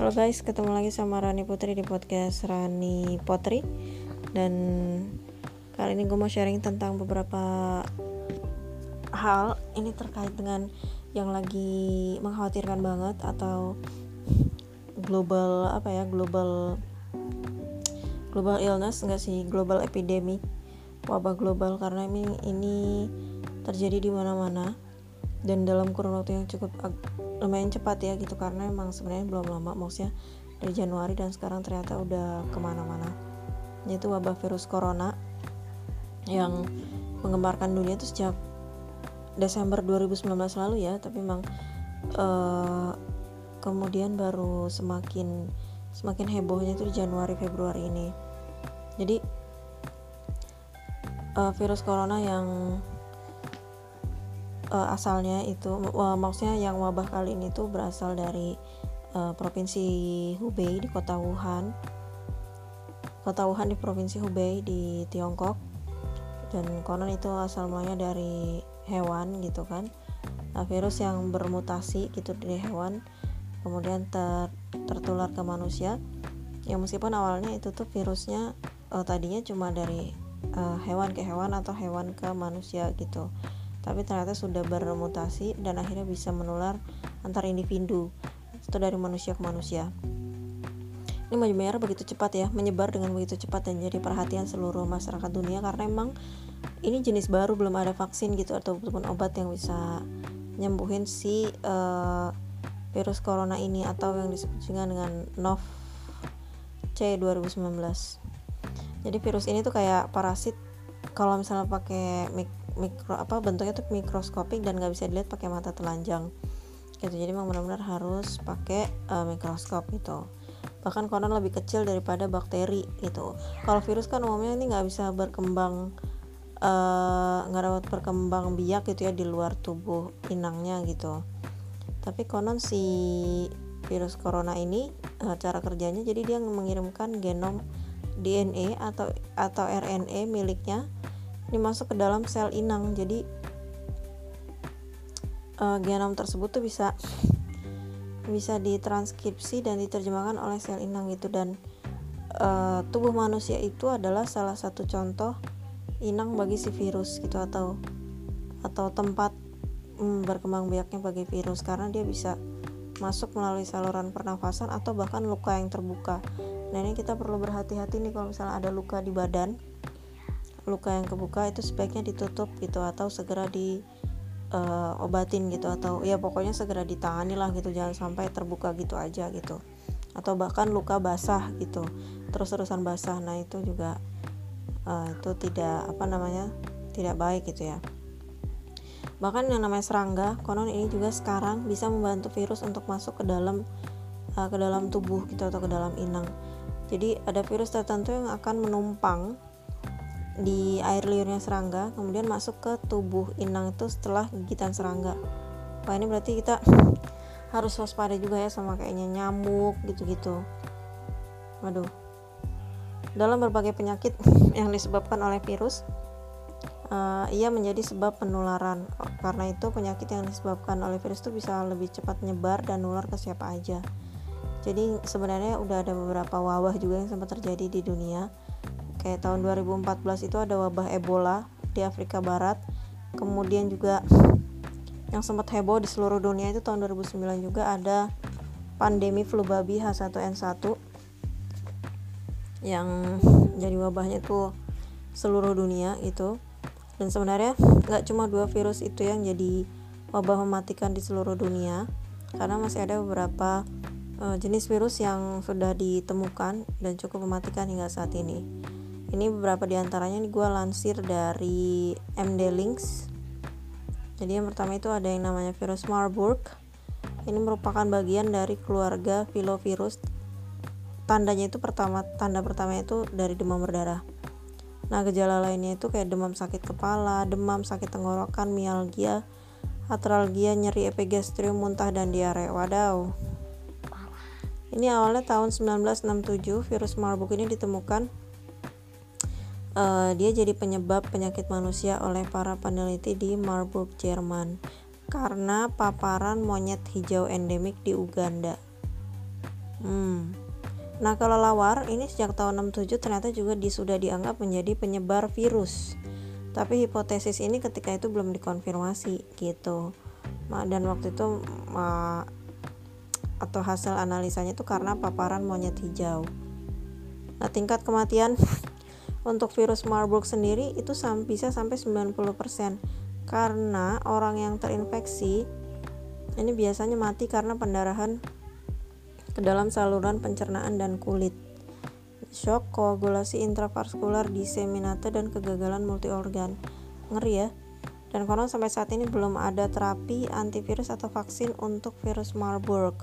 Halo guys, ketemu lagi sama Rani Putri di podcast Rani Potri. Dan kali ini gue mau sharing tentang beberapa hal. Ini terkait dengan yang lagi mengkhawatirkan banget Atau global, apa ya, global Global illness, enggak sih, global epidemic Wabah global. Karena ini, ini terjadi di mana-mana dan dalam kurun waktu yang cukup lumayan cepat ya gitu karena emang sebenarnya belum lama maksudnya dari Januari dan sekarang ternyata udah ke mana-mana. Yaitu wabah virus corona yang menggemparkan dunia itu sejak Desember 2019 lalu ya tapi memang uh, kemudian baru semakin semakin hebohnya itu di Januari Februari ini. Jadi uh, virus corona yang uh, asalnya itu uh, maksudnya yang wabah kali ini tuh berasal dari uh, provinsi Hubei di kota Wuhan. Kota Wuhan di provinsi Hubei di Tiongkok. Dan konon itu asal mulanya dari hewan gitu kan. Nah, virus yang bermutasi gitu dari hewan kemudian ter, tertular ke manusia. Ya meskipun awalnya itu tuh virusnya uh, tadinya cuma dari uh, hewan ke hewan atau hewan ke manusia gitu tapi ternyata sudah bermutasi dan akhirnya bisa menular antar individu itu dari manusia ke manusia. Ini menyebar begitu cepat ya menyebar dengan begitu cepat dan jadi perhatian seluruh masyarakat dunia karena emang ini jenis baru belum ada vaksin gitu ataupun obat yang bisa nyembuhin si uh, virus corona ini atau yang disebut juga dengan Nov C 2019 jadi virus ini tuh kayak parasit kalau misalnya pakai mikro apa bentuknya tuh mikroskopik dan nggak bisa dilihat pakai mata telanjang. Gitu jadi memang benar-benar harus pakai uh, mikroskop gitu. Bahkan konon lebih kecil daripada bakteri gitu. Kalau virus kan umumnya ini nggak bisa berkembang eh, nggak uh, dapat berkembang biak gitu ya di luar tubuh inangnya gitu. Tapi konon si virus corona ini uh, cara kerjanya jadi dia mengirimkan genom DNA atau atau RNA miliknya dimasuk ke dalam sel inang. Jadi uh, genom tersebut tuh bisa bisa ditranskripsi dan diterjemahkan oleh sel inang gitu. Dan uh, tubuh manusia itu adalah salah satu contoh inang bagi si virus gitu atau atau tempat hmm, berkembang biaknya bagi virus. Karena dia bisa masuk melalui saluran pernafasan atau bahkan luka yang terbuka. Nah ini kita perlu berhati-hati nih kalau misalnya ada luka di badan luka yang kebuka itu sebaiknya ditutup gitu atau segera di uh, obatin gitu atau ya pokoknya segera ditangani lah gitu jangan sampai terbuka gitu aja gitu. Atau bahkan luka basah gitu terus-terusan basah. Nah itu juga uh, itu tidak apa namanya tidak baik gitu ya. Bahkan yang namanya serangga konon ini juga sekarang bisa membantu virus untuk masuk ke dalam uh, ke dalam tubuh gitu atau ke dalam inang. Jadi ada virus tertentu yang akan menumpang di air liurnya serangga kemudian masuk ke tubuh inang itu setelah gigitan serangga. Wah ini berarti kita harus waspada juga ya sama kayaknya nyamuk gitu-gitu. Waduh. Dalam berbagai penyakit yang disebabkan oleh virus uh, ia menjadi sebab penularan. Karena itu penyakit yang disebabkan oleh virus itu bisa lebih cepat menyebar dan nular ke siapa aja. Jadi sebenarnya udah ada beberapa wabah juga yang sempat terjadi di dunia kayak tahun 2014 itu ada wabah Ebola di Afrika Barat. Kemudian juga yang sempat heboh di seluruh dunia itu tahun 2009 juga ada pandemi flu babi H1N1 yang jadi wabahnya itu seluruh dunia itu. Dan sebenarnya nggak cuma dua virus itu yang jadi wabah mematikan di seluruh dunia karena masih ada beberapa uh, jenis virus yang sudah ditemukan dan cukup mematikan hingga saat ini ini beberapa di antaranya nih gue lansir dari MD Links. Jadi yang pertama itu ada yang namanya virus Marburg. Ini merupakan bagian dari keluarga filovirus. Tandanya itu pertama tanda pertama itu dari demam berdarah. Nah gejala lainnya itu kayak demam sakit kepala demam sakit tenggorokan mialgia atralgia nyeri epigastrium muntah dan diare. Wadaw. Ini awalnya tahun 1967 virus Marburg ini ditemukan uh, dia jadi penyebab penyakit manusia oleh para peneliti di Marburg, Jerman karena paparan monyet hijau endemik di Uganda. Hmm. Nah, kelelawar ini sejak tahun 67 ternyata juga di, sudah dianggap menjadi penyebar virus. Tapi hipotesis ini ketika itu belum dikonfirmasi gitu. Dan waktu itu atau hasil analisanya itu karena paparan monyet hijau. Nah, tingkat kematian untuk virus Marburg sendiri itu bisa sampai 90% karena orang yang terinfeksi ini biasanya mati karena pendarahan ke dalam saluran pencernaan dan kulit. Shock, koagulasi intravaskular, diseminate dan kegagalan multiorgan. Ngeri ya. Dan konon sampai saat ini belum ada terapi antivirus atau vaksin untuk virus Marburg.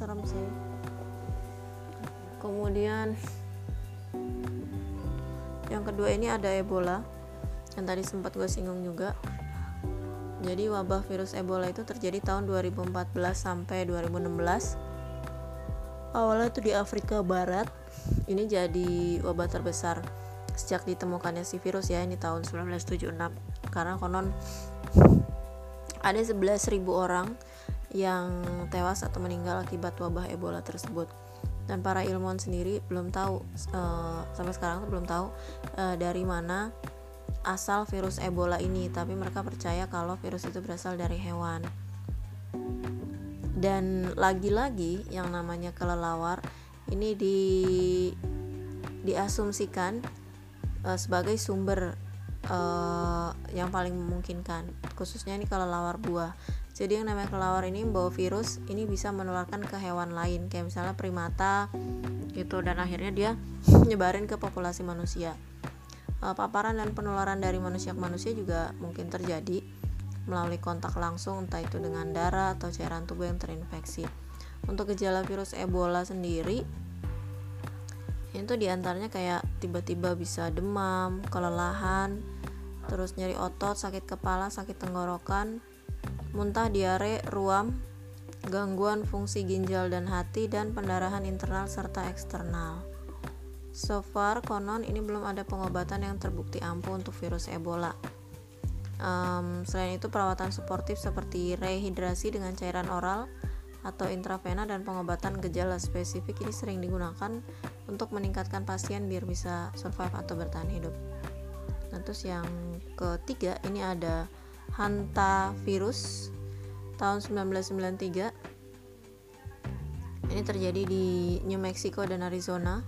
Serem sih. Kemudian yang kedua ini ada Ebola yang tadi sempat gue singgung juga. Jadi wabah virus Ebola itu terjadi tahun 2014 sampai 2016. Awalnya itu di Afrika Barat. Ini jadi wabah terbesar sejak ditemukannya si virus ya ini tahun 1976 karena konon ada 11.000 orang yang tewas atau meninggal akibat wabah Ebola tersebut. Dan para ilmuwan sendiri belum tahu uh, sampai sekarang tuh belum tahu uh, dari mana asal virus Ebola ini. Tapi mereka percaya kalau virus itu berasal dari hewan. Dan lagi-lagi yang namanya kelelawar ini di diasumsikan uh, sebagai sumber uh, yang paling memungkinkan. Khususnya ini kalau lawar buah jadi yang namanya kelelawar ini membawa virus ini bisa menularkan ke hewan lain. Kayak misalnya primata gitu. Dan akhirnya dia nyebarin ke populasi manusia. Uh, paparan dan penularan dari manusia ke manusia juga mungkin terjadi melalui kontak langsung entah itu dengan darah atau cairan tubuh yang terinfeksi. Untuk gejala virus Ebola sendiri itu di antaranya kayak tiba-tiba bisa demam, kelelahan, terus nyeri otot, sakit kepala, sakit tenggorokan, muntah, diare, ruam, gangguan fungsi ginjal dan hati, dan pendarahan internal serta eksternal. So far, konon ini belum ada pengobatan yang terbukti ampuh untuk virus Ebola. Um, selain itu, perawatan suportif seperti rehidrasi dengan cairan oral, atau intravena dan pengobatan gejala spesifik ini sering digunakan untuk meningkatkan pasien biar bisa survive atau bertahan hidup. Nah, terus yang ketiga ini ada hantavirus tahun 1993. Ini terjadi di New Mexico dan Arizona.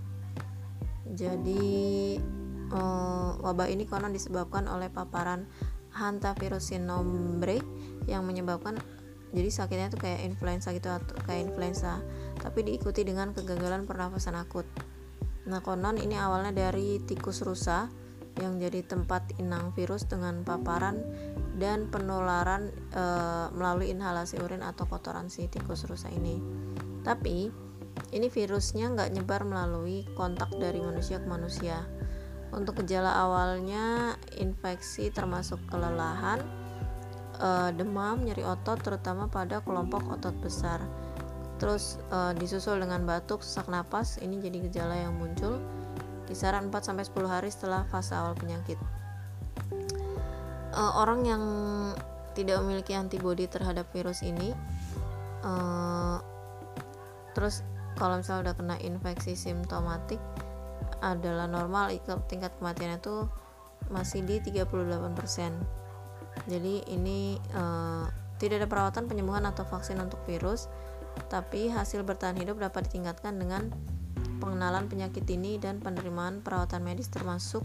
Jadi uh, wabah ini konon disebabkan oleh paparan hantavirus sinombre yang menyebabkan jadi sakitnya itu kayak influenza gitu atau kayak influenza tapi diikuti dengan kegagalan pernafasan akut nah konon ini awalnya dari tikus rusa yang jadi tempat inang virus dengan paparan dan penularan e, melalui inhalasi urin atau kotoran si tikus rusa ini. Tapi ini virusnya nggak nyebar melalui kontak dari manusia ke manusia. Untuk gejala awalnya infeksi termasuk kelelahan uh, demam, nyeri otot terutama pada kelompok otot besar. Terus uh, disusul dengan batuk, sesak napas, ini jadi gejala yang muncul kisaran 4 sampai 10 hari setelah fase awal penyakit. Uh, orang yang tidak memiliki antibodi terhadap virus ini uh, terus kalau misalnya udah kena infeksi simptomatik adalah normal tingkat kematiannya itu masih di 38% jadi ini uh, tidak ada perawatan penyembuhan atau vaksin untuk virus tapi hasil bertahan hidup dapat ditingkatkan dengan pengenalan penyakit ini dan penerimaan perawatan medis termasuk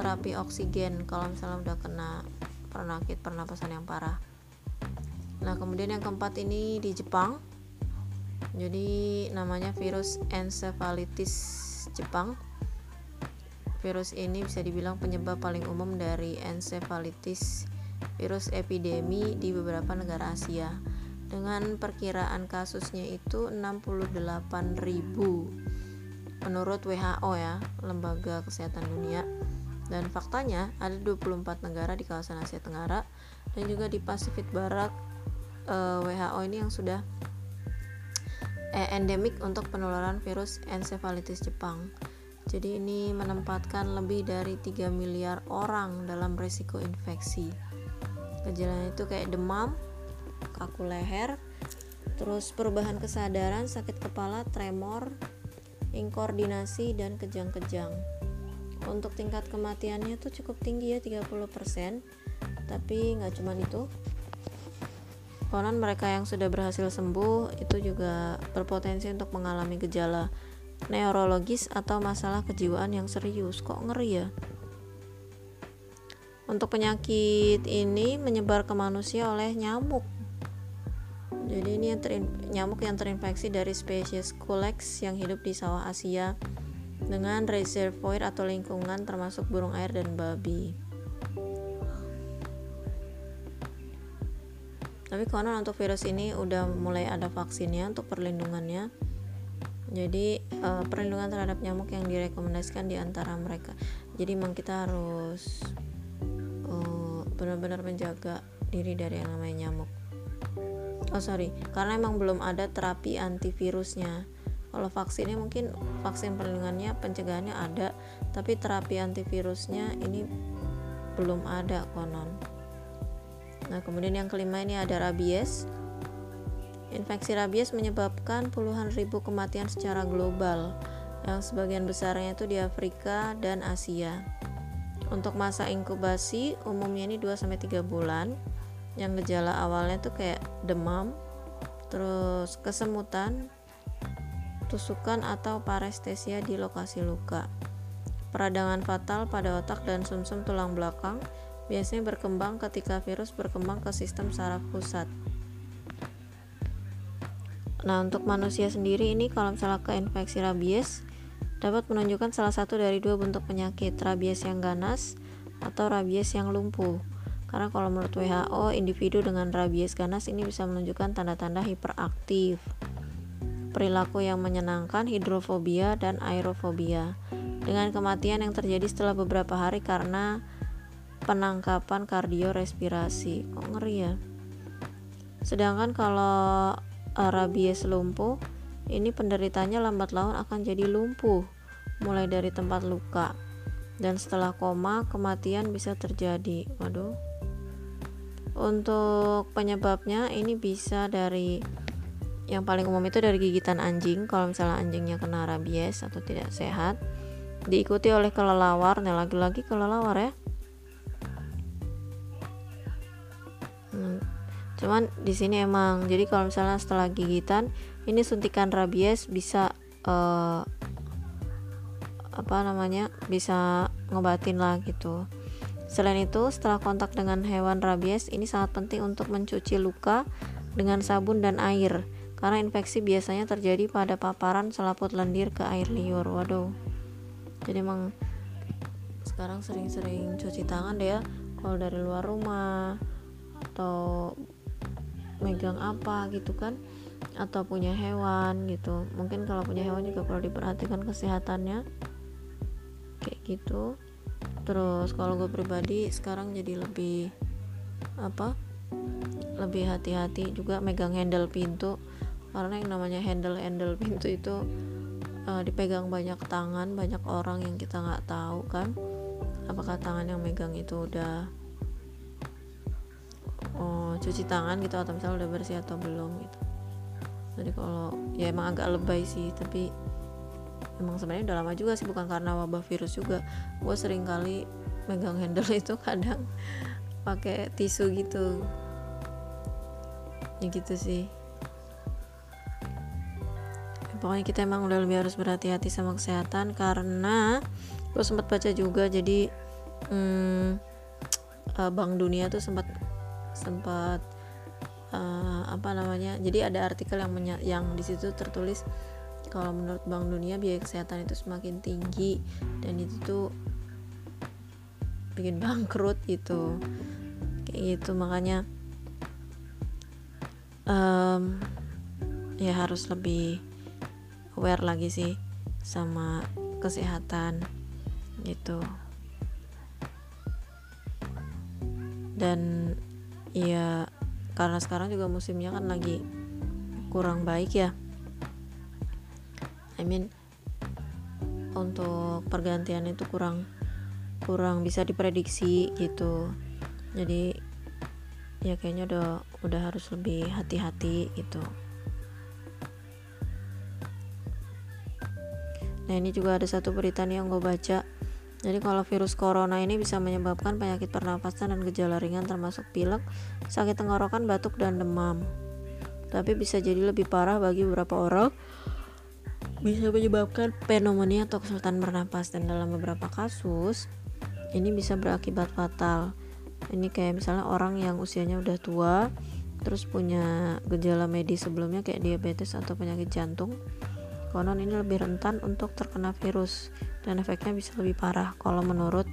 terapi oksigen kalau misalnya udah kena penyakit pernapasan yang parah. Nah kemudian yang keempat ini di Jepang. Jadi namanya virus encephalitis Jepang. Virus ini bisa dibilang penyebab paling umum dari encephalitis virus epidemi di beberapa negara Asia. Dengan perkiraan kasusnya itu 68.000 menurut WHO ya lembaga kesehatan dunia. Dan faktanya ada 24 negara di kawasan Asia Tenggara dan juga di Pasifik Barat eh, WHO ini yang sudah eh, endemik untuk penularan virus encephalitis Jepang. Jadi ini menempatkan lebih dari 3 miliar orang dalam risiko infeksi. Gejalanya itu kayak demam kaku leher terus perubahan kesadaran sakit kepala tremor inkoordinasi dan kejang-kejang. Untuk tingkat kematiannya tuh cukup tinggi ya 30% tapi nggak cuma itu. Konon mereka yang sudah berhasil sembuh itu juga berpotensi untuk mengalami gejala neurologis atau masalah kejiwaan yang serius. Kok ngeri ya? Untuk penyakit ini menyebar ke manusia oleh nyamuk jadi ini yang nyamuk yang terinfeksi dari spesies Culex yang hidup di sawah Asia dengan reservoir atau lingkungan termasuk burung air dan babi. Tapi konon untuk virus ini udah mulai ada vaksinnya untuk perlindungannya. Jadi uh, perlindungan terhadap nyamuk yang direkomendasikan di antara mereka. Jadi memang kita harus uh, benar-benar menjaga diri dari yang namanya nyamuk oh sorry. Karena emang belum ada terapi antivirusnya. Kalau vaksinnya mungkin vaksin perlindungannya pencegahannya ada tapi terapi antivirusnya ini belum ada konon. Nah kemudian yang kelima ini ada rabies. Infeksi rabies menyebabkan puluhan ribu kematian secara global. Yang sebagian besarnya itu di Afrika dan Asia. Untuk masa inkubasi umumnya ini 2-3 bulan yang gejala awalnya tuh kayak demam terus kesemutan tusukan atau parestesia di lokasi luka. Peradangan fatal pada otak dan sumsum -sum tulang belakang biasanya berkembang ketika virus berkembang ke sistem saraf pusat. Nah untuk manusia sendiri ini kalau misalnya keinfeksi rabies dapat menunjukkan salah satu dari dua bentuk penyakit rabies yang ganas atau rabies yang lumpuh karena kalau menurut WHO, individu dengan rabies ganas ini bisa menunjukkan tanda-tanda hiperaktif, perilaku yang menyenangkan, hidrofobia, dan aerofobia. Dengan kematian yang terjadi setelah beberapa hari karena penangkapan kardiorespirasi. Kok ngeri ya? Sedangkan kalau eh, rabies lumpuh, ini penderitanya lambat laun akan jadi lumpuh, mulai dari tempat luka. Dan setelah koma, kematian bisa terjadi. Waduh, untuk penyebabnya ini bisa dari yang paling umum itu dari gigitan anjing. Kalau misalnya anjingnya kena rabies atau tidak sehat diikuti oleh kelelawar. Nah lagi-lagi kelelawar ya. Hmm. cuman di sini emang jadi kalau misalnya setelah gigitan ini suntikan rabies bisa uh, apa namanya bisa ngobatin lah gitu Selain itu, setelah kontak dengan hewan rabies, ini sangat penting untuk mencuci luka dengan sabun dan air, karena infeksi biasanya terjadi pada paparan selaput lendir ke air liur. Waduh. Jadi emang sekarang sering-sering cuci tangan deh ya, kalau dari luar rumah atau megang apa gitu kan atau punya hewan gitu mungkin kalau punya hewan juga perlu diperhatikan kesehatannya kayak gitu terus kalau gue pribadi sekarang jadi lebih apa lebih hati-hati juga megang handle pintu. Karena yang namanya handle handle pintu itu uh, dipegang banyak tangan banyak orang yang kita nggak tahu kan. Apakah tangan yang megang itu udah oh, cuci tangan gitu atau misalnya udah bersih atau belum gitu. Jadi kalau ya emang agak lebay sih tapi emang sebenarnya udah lama juga sih bukan karena wabah virus juga. Gue sering kali megang handle itu kadang pakai tisu gitu. Ya gitu sih. Ya, pokoknya kita emang udah lebih harus berhati-hati sama kesehatan karena gue sempat baca juga jadi hmm, Bank Dunia tuh sempat sempat uh, apa namanya jadi ada artikel yang yang di situ tertulis kalau menurut Bank Dunia biaya kesehatan itu semakin tinggi dan itu tuh bikin bangkrut gitu. Kayak gitu makanya um, ya harus lebih aware lagi sih sama kesehatan gitu. Dan ya karena sekarang juga musimnya kan lagi kurang baik ya I mean untuk pergantian itu kurang kurang bisa diprediksi gitu. Jadi ya kayaknya udah udah harus lebih hati-hati gitu. Nah ini juga ada satu berita nih yang gue baca. Jadi kalau virus corona ini bisa menyebabkan penyakit pernapasan dan gejala ringan termasuk pilek, sakit tenggorokan, batuk, dan demam. Tapi bisa jadi lebih parah bagi beberapa orang bisa menyebabkan pneumonia atau kesulitan bernapas. Dan dalam beberapa kasus ini bisa berakibat fatal. Ini kayak misalnya orang yang usianya udah tua terus punya gejala medis sebelumnya kayak diabetes atau penyakit jantung. Konon ini lebih rentan untuk terkena virus dan efeknya bisa lebih parah kalau menurut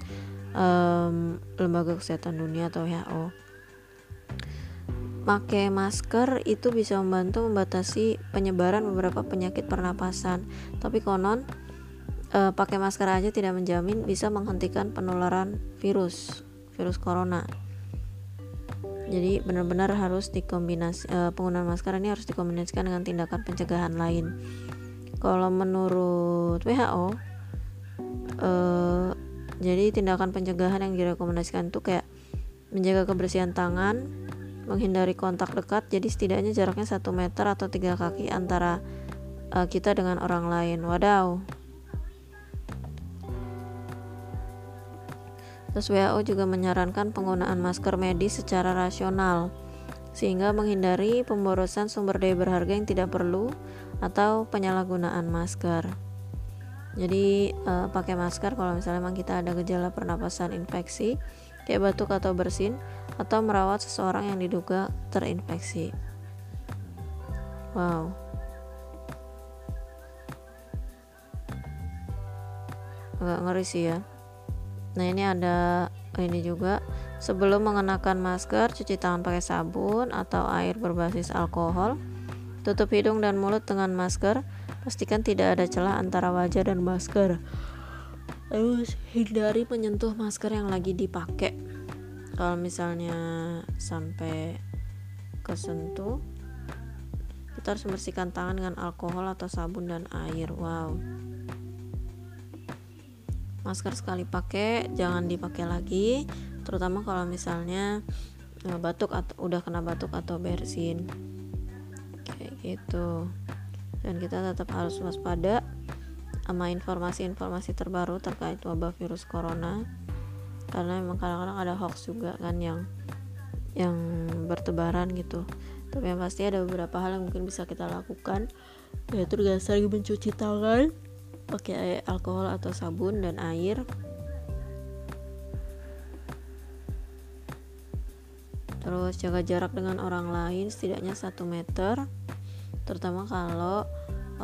um, lembaga kesehatan dunia atau WHO pakai masker itu bisa membantu membatasi penyebaran beberapa penyakit pernapasan. Tapi konon e, pakai masker aja tidak menjamin bisa menghentikan penularan virus virus corona. Jadi benar-benar harus dikombinasi e, penggunaan masker ini harus dikombinasikan dengan tindakan pencegahan lain. Kalau menurut WHO e, jadi tindakan pencegahan yang direkomendasikan itu kayak menjaga kebersihan tangan menghindari kontak dekat jadi setidaknya jaraknya satu meter atau tiga kaki antara uh, kita dengan orang lain wadaw Terus WHO juga menyarankan penggunaan masker medis secara rasional sehingga menghindari pemborosan sumber daya berharga yang tidak perlu atau penyalahgunaan masker. Jadi uh, pakai masker kalau misalnya memang kita ada gejala pernapasan infeksi kayak batuk atau bersin atau merawat seseorang yang diduga terinfeksi. Wow. Agak ngeri sih ya. Nah, ini ada ini juga sebelum mengenakan masker, cuci tangan pakai sabun atau air berbasis alkohol. Tutup hidung dan mulut dengan masker. Pastikan tidak ada celah antara wajah dan masker. Terus hindari menyentuh masker yang lagi dipakai kalau misalnya sampai kesentuh kita harus membersihkan tangan dengan alkohol atau sabun dan air. Wow. Masker sekali pakai jangan dipakai lagi. Terutama kalau misalnya eh, batuk atau udah kena batuk atau bersin. Kayak gitu. Dan kita tetap harus waspada sama informasi-informasi terbaru terkait wabah virus corona karena memang kadang-kadang ada hoax juga kan yang yang bertebaran gitu. Tapi yang pasti ada beberapa hal yang mungkin bisa kita lakukan. Yaitu dengan sering mencuci tangan pakai alkohol atau sabun dan air. Terus jaga jarak dengan orang lain setidaknya satu meter. Terutama kalau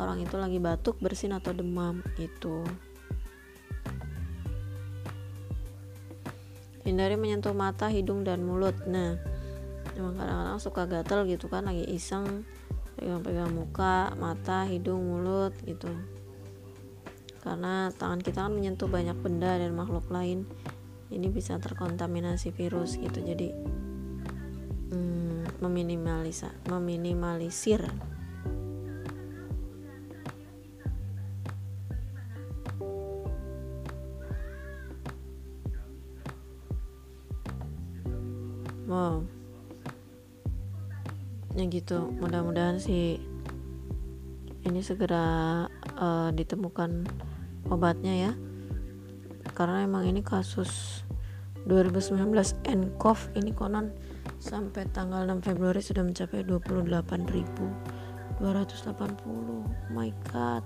orang itu lagi batuk bersin atau demam itu hindari menyentuh mata hidung dan mulut. Nah emang kadang-kadang suka gatel gitu kan lagi iseng pegang-pegang muka mata hidung mulut gitu. Karena tangan kita kan menyentuh banyak benda dan makhluk lain. Ini bisa terkontaminasi virus gitu. Jadi hmm, meminimalisir meminimalisir gitu. Mudah-mudahan sih ini segera uh, ditemukan obatnya ya. Karena emang ini kasus 2019 nCoV ini konon sampai tanggal 6 Februari sudah mencapai 28.280 oh my god.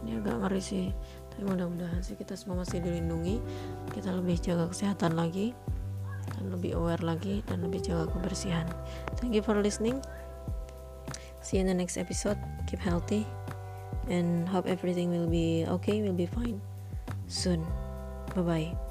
Ini agak ngeri sih. Tapi mudah-mudahan sih kita semua masih dilindungi. Kita lebih jaga kesehatan lagi lebih aware lagi dan lebih jaga kebersihan. Thank you for listening. See you in the next episode. Keep healthy and hope everything will be okay will be fine soon. Bye bye